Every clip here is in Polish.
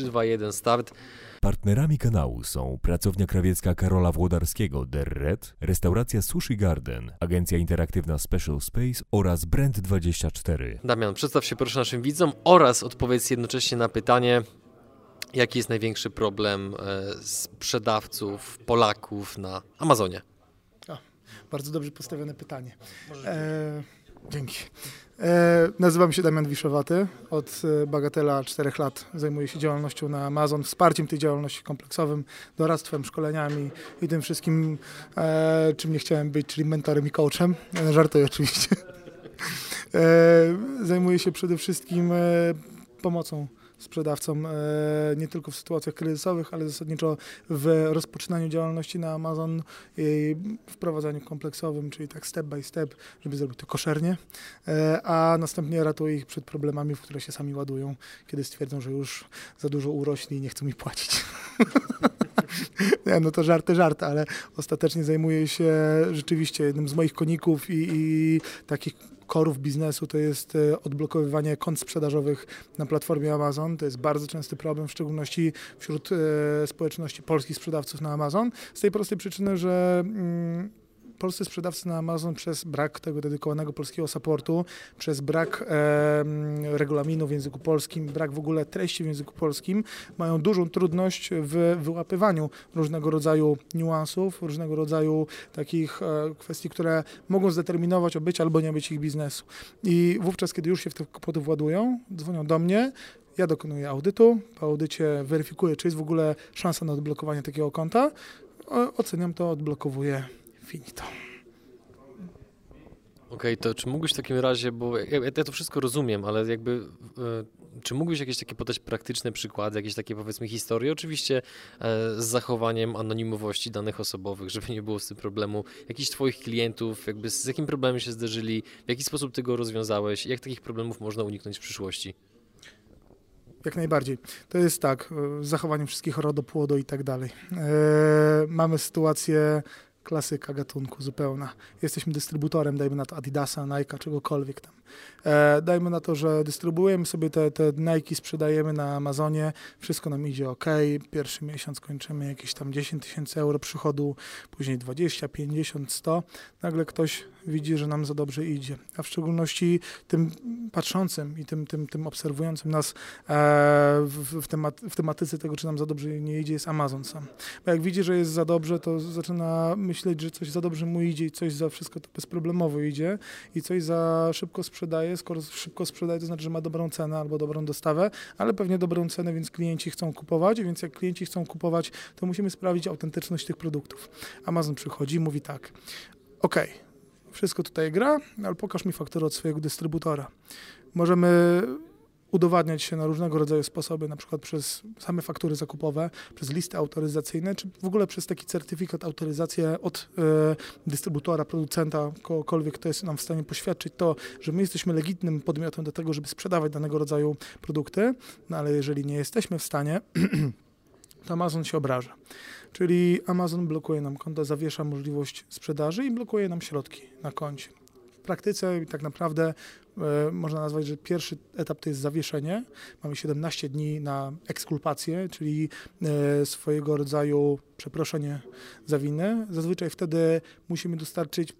3, 2, 1, start. Partnerami kanału są pracownia krawiecka Karola Włodarskiego The Red, restauracja Sushi Garden, agencja interaktywna Special Space oraz Brand24. Damian, przedstaw się proszę naszym widzom oraz odpowiedz jednocześnie na pytanie, jaki jest największy problem e, sprzedawców Polaków na Amazonie? O, bardzo dobrze postawione pytanie. E, dzięki. E, nazywam się Damian Wiszowaty. Od e, bagatela 4 lat zajmuję się działalnością na Amazon, wsparciem tej działalności kompleksowym, doradztwem, szkoleniami i tym wszystkim, e, czym nie chciałem być, czyli mentorem i coachem. E, żartuję oczywiście. E, zajmuję się przede wszystkim e, pomocą sprzedawcom e, nie tylko w sytuacjach kryzysowych, ale zasadniczo w rozpoczynaniu działalności na Amazon i wprowadzaniu kompleksowym, czyli tak step by step, żeby zrobić to koszernie, e, a następnie ratuję ich przed problemami, w które się sami ładują, kiedy stwierdzą, że już za dużo urośli i nie chcą mi płacić. Nie, no to żarty, żarty, ale ostatecznie zajmuję się rzeczywiście jednym z moich koników i, i takich korów biznesu to jest e, odblokowywanie kont sprzedażowych na platformie Amazon. To jest bardzo częsty problem, w szczególności wśród e, społeczności polskich sprzedawców na Amazon. Z tej prostej przyczyny, że mm, polscy sprzedawcy na Amazon przez brak tego dedykowanego polskiego supportu, przez brak e, regulaminu w języku polskim, brak w ogóle treści w języku polskim, mają dużą trudność w wyłapywaniu różnego rodzaju niuansów, różnego rodzaju takich e, kwestii, które mogą zdeterminować o być albo nie być ich biznesu. I wówczas, kiedy już się w te kłopoty władują, dzwonią do mnie, ja dokonuję audytu, po audycie weryfikuję, czy jest w ogóle szansa na odblokowanie takiego konta, oceniam to, odblokowuję finito. Okej, okay, to czy mógłbyś w takim razie, bo ja, ja to wszystko rozumiem, ale jakby, y, czy mógłbyś jakieś takie podać praktyczne przykłady, jakieś takie powiedzmy historie, oczywiście e, z zachowaniem anonimowości danych osobowych, żeby nie było z tym problemu, jakichś twoich klientów, jakby z jakim problemem się zderzyli, w jaki sposób ty go rozwiązałeś, jak takich problemów można uniknąć w przyszłości? Jak najbardziej. To jest tak, e, z zachowaniem wszystkich RODO, płodo i tak dalej. E, mamy sytuację klasyka gatunku zupełna. Jesteśmy dystrybutorem, dajmy na to Adidasa, Nike, czegokolwiek tam. E, dajmy na to, że dystrybuujemy sobie te, te Nike, sprzedajemy na Amazonie, wszystko nam idzie ok, pierwszy miesiąc kończymy jakieś tam 10 tysięcy euro przychodu, później 20, 50, 100. Nagle ktoś widzi, że nam za dobrze idzie, a w szczególności tym patrzącym i tym, tym, tym obserwującym nas e, w, w, temat, w tematyce tego, czy nam za dobrze nie idzie, jest Amazon sam. Bo jak widzi, że jest za dobrze, to zaczyna myśleć, że coś za dobrze mu idzie i coś za wszystko to bezproblemowo idzie i coś za szybko sprzedaje. Skoro szybko sprzedaje, to znaczy, że ma dobrą cenę albo dobrą dostawę, ale pewnie dobrą cenę, więc klienci chcą kupować, więc jak klienci chcą kupować, to musimy sprawdzić autentyczność tych produktów. Amazon przychodzi i mówi tak, ok, wszystko tutaj gra, ale pokaż mi fakturę od swojego dystrybutora. Możemy udowadniać się na różnego rodzaju sposoby, na przykład przez same faktury zakupowe, przez listy autoryzacyjne, czy w ogóle przez taki certyfikat, autoryzację od e, dystrybutora, producenta, kogokolwiek, kto jest nam w stanie poświadczyć to, że my jesteśmy legitnym podmiotem do tego, żeby sprzedawać danego rodzaju produkty, no ale jeżeli nie jesteśmy w stanie, to Amazon się obraża. Czyli Amazon blokuje nam konto, zawiesza możliwość sprzedaży i blokuje nam środki na koncie. Praktyce tak naprawdę e, można nazwać, że pierwszy etap to jest zawieszenie. Mamy 17 dni na ekskulpację, czyli e, swojego rodzaju przeproszenie za winę. Zazwyczaj wtedy musimy dostarczyć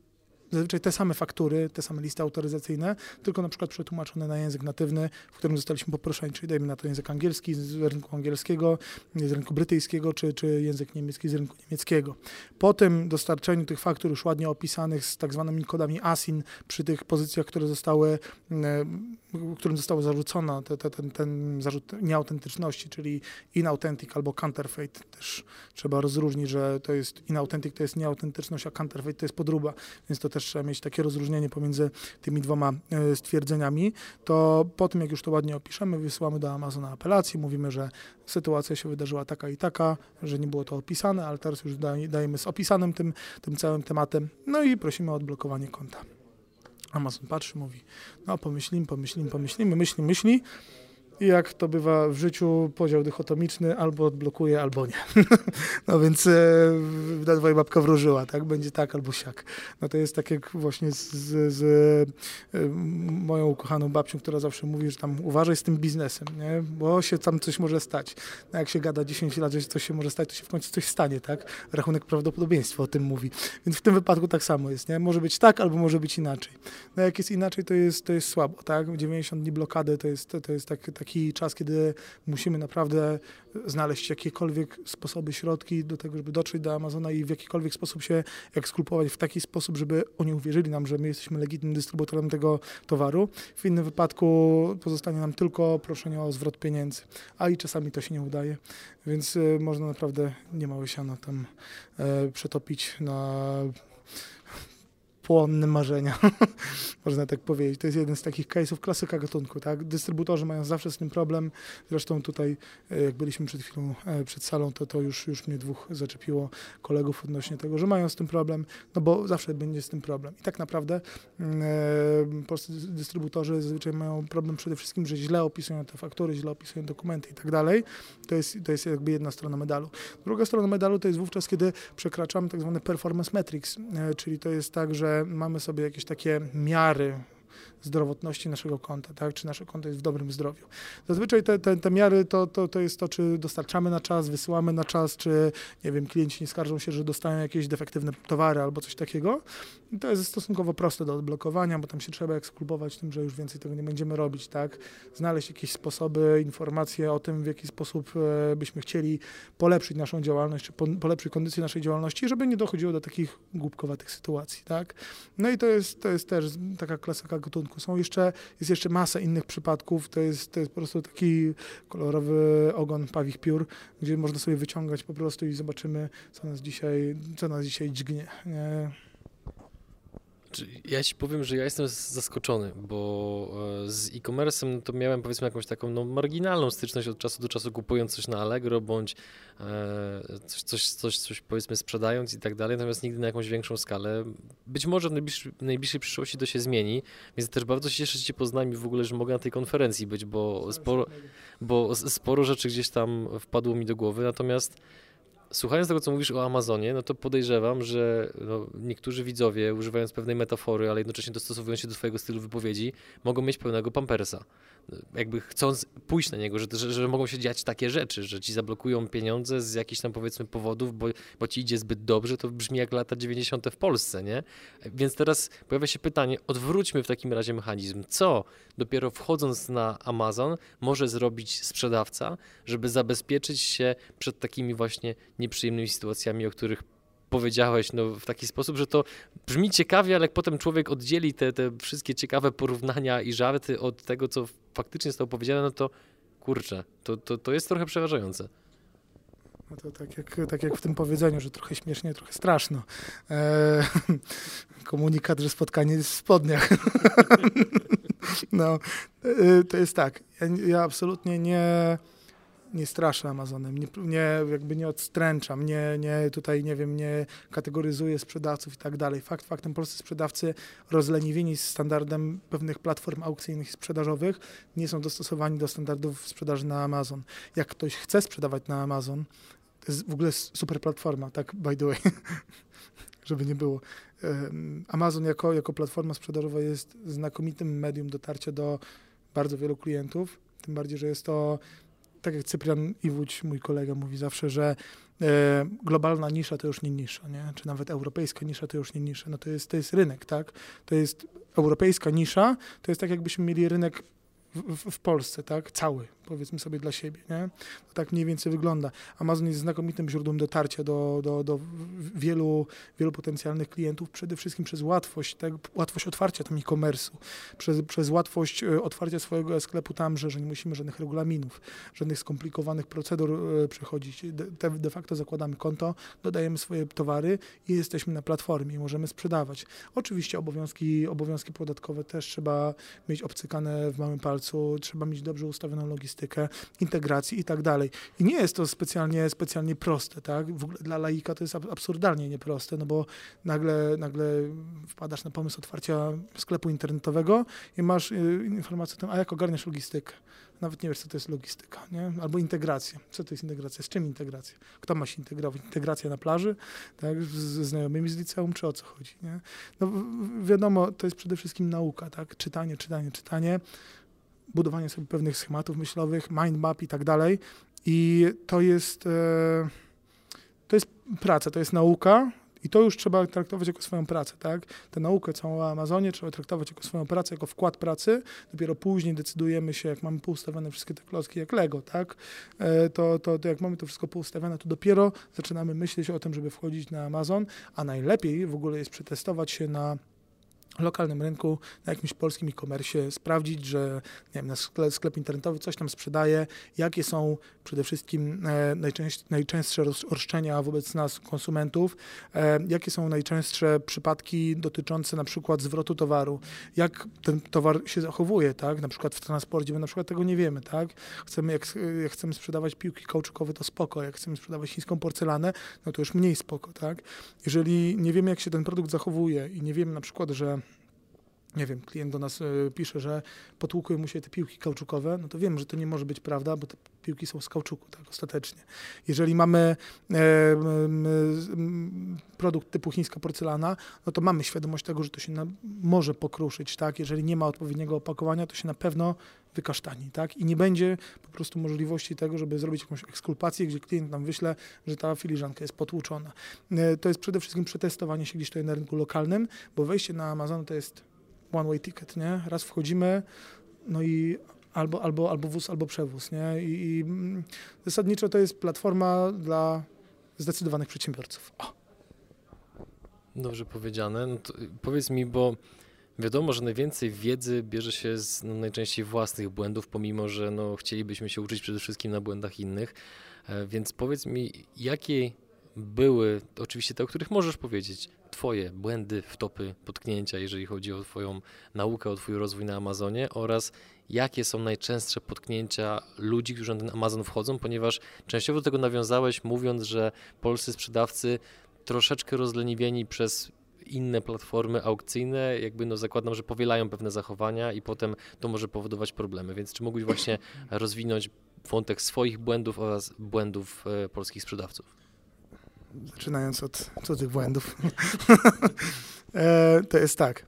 zazwyczaj te same faktury, te same listy autoryzacyjne, tylko na przykład przetłumaczone na język natywny, w którym zostaliśmy poproszeni, czyli dajmy na to język angielski z rynku angielskiego, z rynku brytyjskiego, czy, czy język niemiecki z rynku niemieckiego. Po tym dostarczeniu tych faktur już ładnie opisanych z tak zwanymi kodami ASIN przy tych pozycjach, które zostały, e, którym została zarzucona te, te, ten, ten zarzut nieautentyczności, czyli inauthentic albo counterfeit. Też trzeba rozróżnić, że to jest inauthentic, to jest nieautentyczność, a counterfeit to jest podróba, więc to też trzeba mieć takie rozróżnienie pomiędzy tymi dwoma e, stwierdzeniami, to po tym, jak już to ładnie opiszemy, wysyłamy do Amazona apelację, mówimy, że sytuacja się wydarzyła taka i taka, że nie było to opisane, ale teraz już dajemy z opisanym tym, tym całym tematem, no i prosimy o odblokowanie konta. Amazon patrzy, mówi, no pomyślimy, pomyślimy, pomyślimy, myśli, myśli, Jak to bywa w życiu, podział dychotomiczny albo odblokuje, albo nie. no więc e, twoja babka wróżyła, tak? Będzie tak albo siak. No to jest tak jak właśnie z, z, z e, moją ukochaną babcią, która zawsze mówi, że tam uważaj z tym biznesem, nie? Bo się tam coś może stać. No jak się gada 10 lat, że coś się może stać, to się w końcu coś stanie, tak? Rachunek prawdopodobieństwa o tym mówi. Więc w tym wypadku tak samo jest, nie? Może być tak, albo może być inaczej. No jak jest inaczej, to jest, to jest słabo, tak? 90 dni blokady to jest, to jest tak, taki czas, kiedy musimy naprawdę znaleźć jakiekolwiek sposoby, środki do tego, żeby dotrzeć do Amazona i w jakikolwiek sposób się eksklupować w taki sposób, żeby oni uwierzyli nam, że my jesteśmy legitymnym dystrybutorem tego towaru. W innym wypadku pozostanie nam tylko proszenie o zwrot pieniędzy, a i czasami to się nie udaje, więc y, można naprawdę niemałe siano tam e, przetopić na płonne marzenia, można tak powiedzieć. To jest jeden z takich case'ów klasyka gatunku, tak? Dystrybutorzy mają zawsze z tym problem, zresztą tutaj, e, jak byliśmy przed chwilą e, przed salą, to to już, już mnie dwóch zaczepiło kolegów odnośnie tego, że mają z tym problem, no bo zawsze będzie z tym problem. I tak naprawdę mm, e, polscy dystrybutorzy zazwyczaj mają problem przede wszystkim, że źle opisują te faktury, źle opisują dokumenty i tak dalej. To jest, to jest jakby jedna strona medalu. Druga strona medalu to jest wówczas, kiedy przekraczamy tak zwane performance metrics, czyli to jest tak, że mamy sobie jakieś takie miary zdrowotności naszego konta, tak? czy nasze konto jest w dobrym zdrowiu. Zazwyczaj te, te, te miary to, to, to jest to, czy dostarczamy na czas, wysyłamy na czas, czy nie wiem, klienci nie skarżą się, że dostają jakieś defektywne towary albo coś takiego. I to jest stosunkowo proste do odblokowania, bo tam się trzeba eksklubować tym, że już więcej tego nie będziemy robić, tak? Znaleźć jakieś sposoby, informacje o tym, w jaki sposób e, byśmy chcieli polepszyć naszą działalność, czy polepszyć kondycję naszej działalności, żeby nie dochodziło do takich głupkowatych sytuacji, tak? No i to jest, to jest też taka klasyka gatunku. Są jeszcze, jest jeszcze masa innych przypadków, to jest, to jest po prostu taki kolorowy ogon pawich piór, gdzie można sobie wyciągać po prostu i zobaczymy, co nas dzisiaj, co nas dzisiaj dźgnie. Nie? Ja ci powiem, że ja jestem zaskoczony, bo e, z e-commerce'em to miałem powiedzmy jakąś taką no, marginalną styczność od czasu do czasu kupując coś na Allegro bądź e, coś, coś, coś, coś powiedzmy sprzedając i tak dalej, natomiast nigdy na jakąś większą skalę. Być może w najbliższej, najbliższej przyszłości to się zmieni, więc też bardzo się cieszę, że cię poznałem i w ogóle, że mogę na tej konferencji być, bo sporo, bo sporo rzeczy gdzieś tam wpadło mi do głowy, natomiast Słuchając tego, co mówisz o Amazonie, no to podejrzewam, że no, niektórzy widzowie, używając pewnej metafory, ale jednocześnie dostosowując się do Twojego stylu wypowiedzi, mogą mieć pełnego pampersa jakby chcąc pójść na niego, że, że, że, mogą się dziać takie rzeczy, że ci zablokują pieniądze z jakichś tam powiedzmy powodów, bo, bo ci idzie zbyt dobrze, to brzmi jak lata 90. w Polsce, nie? Więc teraz pojawia się pytanie, odwróćmy w takim razie mechanizm. Co dopiero wchodząc na Amazon może zrobić sprzedawca, żeby zabezpieczyć się przed takimi właśnie nieprzyjemnymi sytuacjami, o których powiedziałeś no, w taki sposób, że to brzmi ciekawie, ale jak potem człowiek oddzieli te, te wszystkie ciekawe porównania i żarty od tego, co faktycznie zostało powiedziane, no to kurczę, to, to, to jest trochę przeważające. No to tak jak, tak jak w tym powiedzeniu, że trochę śmiesznie, trochę straszno. Eee, komunikat, że spotkanie jest w spodniach. no, e, to jest tak. Ja, ja absolutnie nie nie straszę Amazonem, nie, nie, jakby nie odstręczam, nie, nie tutaj, nie wiem, nie kategoryzuję sprzedawców i tak dalej. Fakt faktem, polscy sprzedawcy rozleniwieni z standardem pewnych platform aukcyjnych i sprzedażowych nie są dostosowani do standardów sprzedaży na Amazon. Jak ktoś chce sprzedawać na Amazon, to jest w ogóle super platforma, tak by the way, żeby nie było. Amazon jako, jako platforma sprzedażowa jest znakomitym medium dotarcia do bardzo wielu klientów, tym bardziej, że jest to tak jak Cyprian Iwódź, mój kolega, mówi zawsze, że e, globalna nisza to już nie nisza, nie? czy nawet europejska nisza to już nie nisza. No to jest, to jest rynek, tak? To jest europejska nisza, to jest tak jakbyśmy mieli rynek w, w, Polsce, tak? Cały, powiedzmy sobie dla siebie, nie? To tak mniej więcej wygląda. Amazon jest znakomitym źródłem dotarcia do, do, do wielu, wielu potencjalnych klientów, przede wszystkim przez łatwość, tak? łatwość otwarcia tam e-commerce'u, przez, przez łatwość e, otwarcia swojego sklepu tam, że, że nie musimy żadnych regulaminów, żadnych skomplikowanych procedur e, przechodzić. De, de facto zakładamy konto, dodajemy swoje towary i jesteśmy na platformie i możemy sprzedawać. Oczywiście obowiązki, obowiązki podatkowe też trzeba mieć obcykane w małym palcu, e-commerce'u trzeba mieć dobrze ustawioną logistykę, integracji i tak dalej. I nie jest to specjalnie, specjalnie proste, tak? W ogóle dla laika to jest absurdalnie nieproste, no bo nagle, nagle wpadasz na pomysł otwarcia sklepu internetowego i masz y, informację o tym, a jak ogarniasz logistykę nawet nie wiesz, co to jest logistyka, nie? albo integracja. Co to jest integracja? Z czym integracja? Kto ma się integrować? Integracja na plaży, tak? ze znajomymi z liceum, czy o co chodzi? Nie? No, wiadomo, to jest przede wszystkim nauka, tak? czytanie, czytanie, czytanie, budowanie sobie pewnych schematów myślowych, mind map i tak dalej. I to jest, e, to jest praca, to jest nauka, i to już trzeba traktować jako swoją pracę, tak? Tę naukę całą o Amazonie trzeba traktować jako swoją pracę, jako wkład pracy. Dopiero później decydujemy się, jak mamy poustawione wszystkie te klocki jak Lego, tak? E, to, to, to jak mamy to wszystko poustawione, to dopiero zaczynamy myśleć o tym, żeby wchodzić na Amazon, a najlepiej w ogóle jest przetestować się na lokalnym rynku, na jakimś polskim e-commerce, sprawdzić, że nie wiem, na sklep, sklep internetowy coś tam sprzedaje, jakie są przede wszystkim e, najczęst, najczęstsze roszczenia wobec nas, konsumentów, e, jakie są najczęstsze przypadki dotyczące na przykład zwrotu towaru, jak ten towar się zachowuje, tak, na przykład w transporcie, my na przykład tego nie wiemy, tak, chcemy, jak, jak chcemy sprzedawać piłki kauczukowe, to spoko, jak chcemy sprzedawać chińską porcelanę, no to już mniej spoko, tak, jeżeli nie wiemy, jak się ten produkt zachowuje i nie wiemy na przykład, że nie wiem, klient do nas e, pisze, że potłukły mu się te piłki kauczukowe, no to wiemy, że to nie może być prawda, bo te piłki są z kauczuku, tak, ostatecznie. Jeżeli mamy e, produkt typu chińska porcelana, no to mamy świadomość tego, że to się na, może pokruszyć, tak, jeżeli nie ma odpowiedniego opakowania, to się na pewno wykasztani, tak, i nie będzie po prostu możliwości tego, żeby zrobić jakąś ekskulpację, gdzie klient nam wyśle, że ta filiżanka jest potłuczona. E, to jest przede wszystkim przetestowanie się gdzieś tutaj na rynku lokalnym, bo wejście na Amazon to jest one way ticket, nie? Raz wchodzimy, no i albo, albo, albo wóz, albo przewóz, nie? I, i mm, zasadniczo to jest platforma dla zdecydowanych przedsiębiorców. O. Dobrze powiedziane. No powiedz mi, bo wiadomo, że najwięcej wiedzy bierze się z no, najczęściej własnych błędów, pomimo że no, chcielibyśmy się uczyć przede wszystkim na błędach innych. E, więc powiedz mi, jakie były, oczywiście te, o których możesz powiedzieć, Twoje błędy, wtopy, potknięcia, jeżeli chodzi o Twoją naukę, o Twój rozwój na Amazonie oraz jakie są najczęstsze potknięcia ludzi, którzy na ten Amazon wchodzą, ponieważ częściowo do tego nawiązałeś, mówiąc, że polscy sprzedawcy troszeczkę rozleniwieni przez inne platformy aukcyjne, jakby no zakładam, że powielają pewne zachowania i potem to może powodować problemy. Więc czy mógłbyś właśnie rozwinąć wątek swoich błędów oraz błędów e, polskich sprzedawców? Zaczynając od cudzych błędów, e, to jest tak.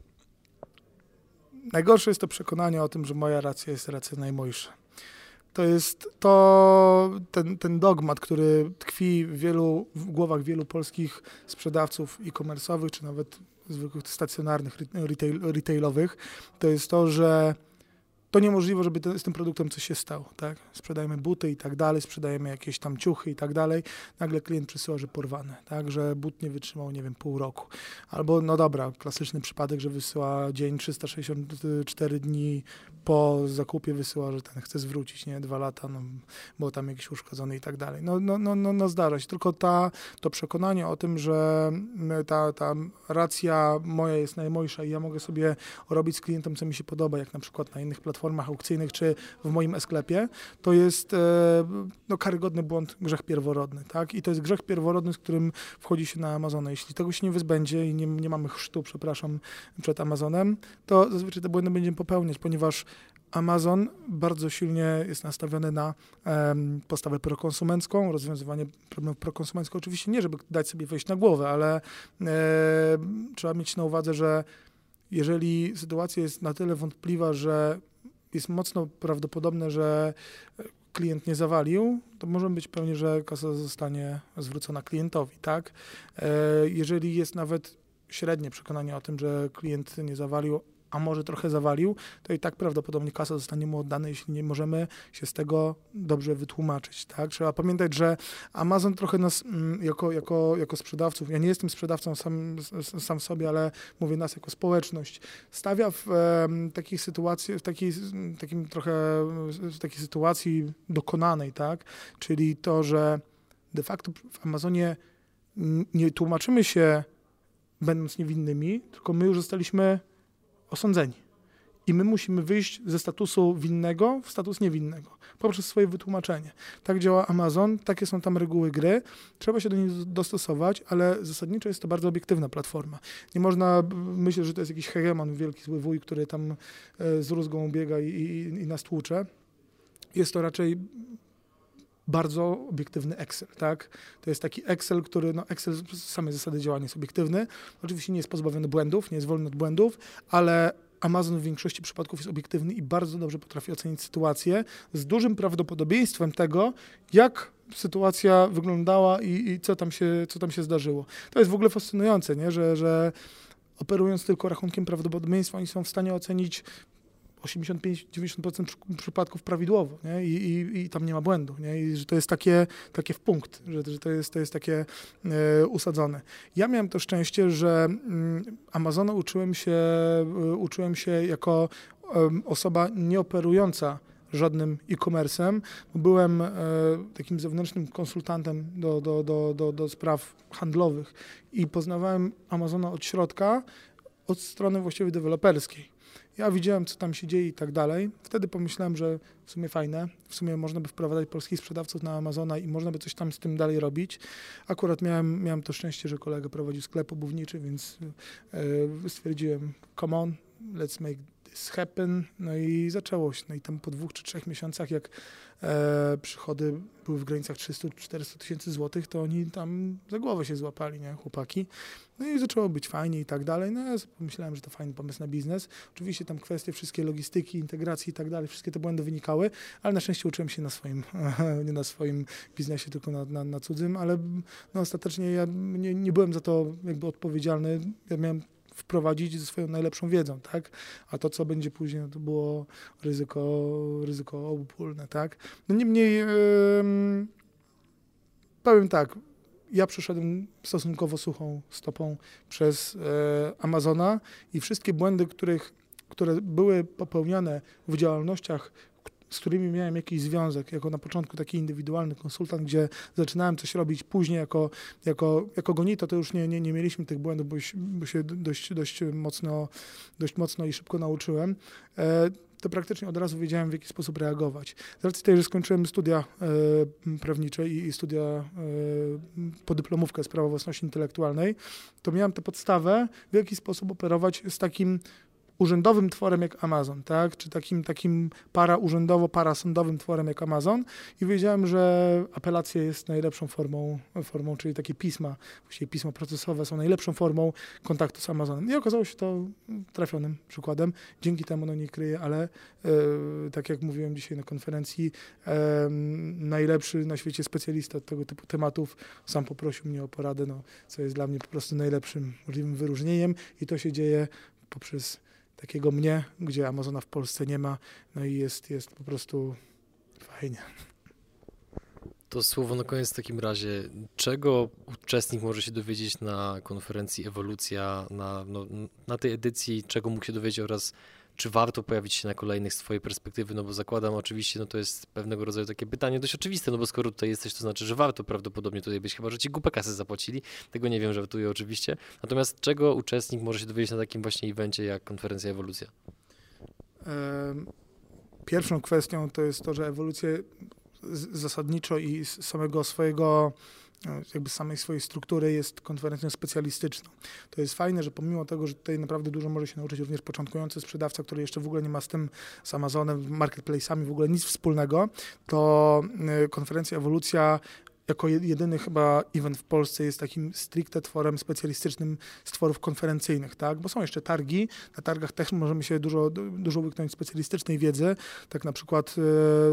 Najgorsze jest to przekonanie o tym, że moja racja jest racja najmojsza. To jest to, ten, ten dogmat, który tkwi w, wielu, w głowach wielu polskich sprzedawców e-commerce'owych, czy nawet zwykłych stacjonarnych, retail, retailowych, to jest to, że to niemożliwe, żeby to, z tym produktem coś się stało, tak? Sprzedajemy buty i tak dalej, sprzedajemy jakieś tam ciuchy i tak dalej. Nagle klient przysyła, że porwane, tak? Że but nie wytrzymał, nie wiem, pół roku. Albo, no dobra, klasyczny przypadek, że wysyła dzień 364 dni po zakupie wysyła, że ten chce zwrócić, nie? Dwa lata, no, bo tam jakiś uszkodzony i tak dalej. No, no, no, no, no zdarza się. Tylko ta, to przekonanie o tym, że ta, ta racja moja jest najmojsza i ja mogę sobie robić z klientem, co mi się podoba, jak na przykład na innych platformach, platformach aukcyjnych czy w moim e-sklepie, to jest e, no, karygodny błąd, grzech pierworodny. Tak? I to jest grzech pierworodny, z którym wchodzi się na Amazonę. Jeśli tego się nie wyzbędzie i nie, nie mamy chrztu, przepraszam, przed Amazonem, to zazwyczaj te błędy będziemy popełniać, ponieważ Amazon bardzo silnie jest nastawiony na um, postawę prokonsumencką, rozwiązywanie problemów prokonsumenckich. Oczywiście nie, żeby dać sobie wejść na głowę, ale e, trzeba mieć na uwadze, że jeżeli sytuacja jest na tyle wątpliwa, że jest mocno prawdopodobne, że klient nie zawalił, to możemy być pewni, że kasa zostanie zwrócona klientowi, tak? E, jeżeli jest nawet średnie przekonanie o tym, że klient nie zawalił, a może trochę zawalił, to i tak prawdopodobnie kasa zostanie mu oddana, jeśli nie możemy się z tego dobrze wytłumaczyć. Tak? Trzeba pamiętać, że Amazon trochę nas mm, jako, jako, jako sprzedawców, ja nie jestem sprzedawcą sam, sam sobie, ale mówię nas jako społeczność, stawia w e, takiej sytuacji, w takiej, takim trochę w takiej sytuacji dokonanej, tak? czyli to, że de facto w Amazonie nie tłumaczymy się będąc niewinnymi, tylko my już zostaliśmy osądzeni. i my musimy wyjść ze statusu winnego w status niewinnego poprzez swoje wytłumaczenie. Tak działa Amazon, takie są tam reguły gry. Trzeba się do nich dostosować, ale zasadniczo jest to bardzo obiektywna platforma. Nie można myśleć, że to jest jakiś hegemon, wielki zły wuj, który tam e, z rózgą biega i, i, i nas tłucze. Jest to raczej bardzo obiektywny Excel, tak? To jest taki Excel, który, no Excel z samej zasady działania jest obiektywny. Oczywiście nie jest pozbawiony błędów, nie jest wolny od błędów, ale Amazon w większości przypadków jest obiektywny i bardzo dobrze potrafi ocenić sytuację z dużym prawdopodobieństwem tego, jak sytuacja wyglądała i, i, co, tam się, co tam się zdarzyło. To jest w ogóle fascynujące, nie? Że, że operując tylko rachunkiem prawdopodobieństwa, oni są w stanie ocenić 85-90% przypadków prawidłowo nie? I, i, I, tam nie ma błędu. Nie? I że to jest takie, takie w punkt, że, że to, jest, to jest takie e, usadzone. Ja miałem to szczęście, że mm, Amazona uczyłem się, e, uczyłem się jako osoba nieoperująca żadnym e-commerce'em. Byłem e, takim zewnętrznym konsultantem do, do, do, do, do spraw handlowych i poznawałem Amazona od środka, od strony właściwie deweloperskiej. Ja widziałem, co tam się dzieje i tak dalej. Wtedy pomyślałem, że w sumie fajne, w sumie można by wprowadzać polskich sprzedawców na Amazona i można by coś tam z tym dalej robić. Akurat miałem, miałem to szczęście, że kolega prowadził sklep obuwniczy, więc e, stwierdziłem, come on, let's make this happen. No i zaczęło się. No i tam po dwóch czy trzech miesiącach, jak e, przychody były w granicach 300-400 tysięcy złotych, to oni tam za głowę się złapali, nie, chłopaki. No i zaczęło być fajnie i tak dalej. No ja pomyślałem, że to fajny pomysł na biznes. Oczywiście tam kwestie wszystkie logistyki, integracji i tak dalej, wszystkie te błędy wynikały, ale na szczęście uczyłem się na swoim, nie na swoim biznesie, tylko na, na, na cudzym, ale no, ostatecznie ja nie, nie byłem za to jakby odpowiedzialny. Ja miałem wprowadzić ze swoją najlepszą wiedzą, tak? A to, co będzie później, no to było ryzyko, ryzyko obopólne, tak? No niemniej yy, powiem tak, ja przeszedłem stosunkowo suchą stopą przez yy, Amazona i wszystkie błędy, których, które były popełniane w działalnościach z którymi miałem jakiś związek, jako na początku taki indywidualny konsultant, gdzie zaczynałem coś robić, później jako, jako, jako gonito, to już nie, nie, nie mieliśmy tych błędów, bo, bo się dość, dość, mocno, dość mocno i szybko nauczyłem e, to praktycznie od razu wiedziałem, w jaki sposób reagować. Z racji tej, że skończyłem studia e, prawnicze i, i studia e, podyplomówkę z prawa własności intelektualnej, to miałem tę podstawę, w jaki sposób operować z takim urzędowym tworem jak Amazon, tak? czy takim, takim para urzędowo, parasądowym tworem jak Amazon i wiedziałem, że apelacja jest najlepszą formą, formą czyli takie pisma, właściwie pisma procesowe są najlepszą formą kontaktu z Amazonem. I okazało się to trafionym przykładem. Dzięki temu no nie kryję, ale e, tak jak mówiłem dzisiaj na konferencji, e, najlepszy na świecie specjalista od tego typu tematów sam poprosił mnie o poradę, no, co jest dla mnie po prostu najlepszym możliwym wyróżnieniem i to się dzieje poprzez takiego mnie, gdzie Amazona w Polsce nie ma, no i jest, jest po prostu fajnie. To słowo na koniec w takim razie. Czego uczestnik może się dowiedzieć na konferencji Ewolucja, na, no, na tej edycji, czego mógł się dowiedzieć oraz czy warto pojawić się na kolejnych z twojej perspektywy, no bo zakładam oczywiście, no to jest pewnego rodzaju takie pytanie dość oczywiste, no bo skoro tutaj jesteś, to znaczy, że warto prawdopodobnie tutaj być, chyba, że ci głupę kasy zapłacili, tego nie wiem, żartuję oczywiście. Natomiast czego uczestnik może się dowiedzieć na takim właśnie evencie jak konferencja Ewolucja? Pierwszą kwestią to jest to, że ewolucja zasadniczo i z samego swojego jakby samej swojej struktury jest konferencją specjalistyczną. To jest fajne, że pomimo tego, że tutaj naprawdę dużo może się nauczyć również początkujący sprzedawca, który jeszcze w ogóle nie ma z tym, z Amazonem, marketplace'ami w ogóle nic wspólnego, to y, konferencja Ewolucja jako jedyny chyba event w Polsce jest takim stricte tworem specjalistycznym z tworów konferencyjnych, tak? Bo są jeszcze targi. Na targach też możemy się dużo, dużo łyknąć specjalistycznej wiedzy, tak na przykład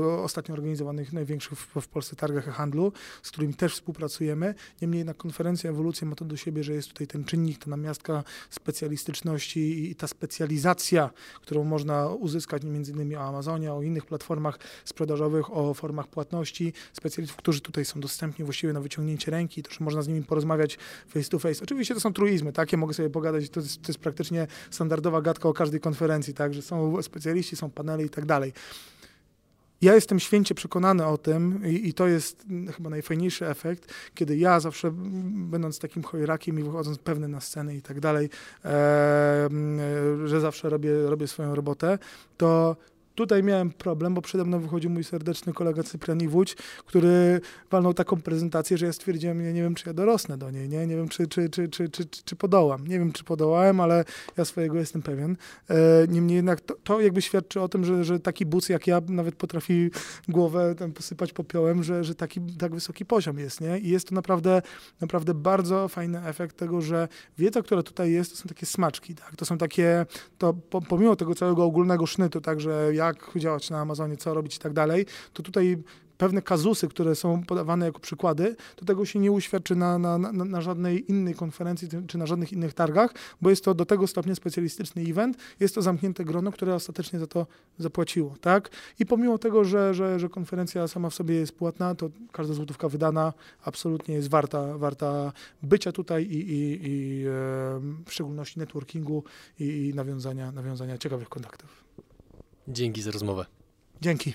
e, ostatnio organizowanych największych w, w Polsce targach handlu, z którymi też współpracujemy. Niemniej na konferencji Ewolucja ma to do siebie, że jest tutaj ten czynnik, ta namiastka specjalistyczności i ta specjalizacja, którą można uzyskać między innymi o Amazonie, o innych platformach sprzedażowych, o formach płatności, specjalistów, którzy tutaj są dostępni dostępni właściwie na wyciągnięcie ręki, to, że można z nimi porozmawiać face to face. Oczywiście to są truizmy, tak? Ja mogę sobie pogadać, to jest, to jest praktycznie standardowa gadka o każdej konferencji, tak? Że są specjaliści, są panele i tak dalej. ja jestem święcie przekonany o tym i, i to jest mm, chyba najfajniejszy efekt, kiedy ja zawsze mm, będąc takim chojrakiem i wychodząc pewny na scenę i tak dalej, e, że zawsze robię, robię swoją robotę, to Tutaj miałem problem, bo przede mną wychodził mój serdeczny kolega Cyprian Iwódź, który walnął taką prezentację, że ja stwierdziłem, ja nie wiem, czy ja dorosnę do niej, nie, nie wiem, czy, czy, czy, czy, czy, czy podołam. Nie wiem, czy podołałem, ale ja swojego jestem pewien. E, niemniej jednak to, to jakby świadczy o tym, że, że taki buc jak ja nawet potrafi głowę tam posypać popiołem, że, że taki tak wysoki poziom jest, nie? I jest to naprawdę, naprawdę bardzo fajny efekt tego, że wiedza, która tutaj jest, to są takie smaczki, tak? To są takie, to po, pomimo tego całego ogólnego sznytu, tak, że jak działać na Amazonie, co robić i tak dalej, to tutaj pewne kazusy, które są podawane jako przykłady, to tego się nie uświadczy na, na, na, na żadnej innej konferencji czy na żadnych innych targach, bo jest to do tego stopnia specjalistyczny event, jest to zamknięte grono, które ostatecznie za to zapłaciło, tak? I pomimo tego, że, że, że konferencja sama w sobie jest płatna, to każda złotówka wydana absolutnie jest warta, warta bycia tutaj i, i, i e, w szczególności networkingu i, i nawiązania, nawiązania ciekawych kontaktów. Dzięki za rozmowę. Dzięki.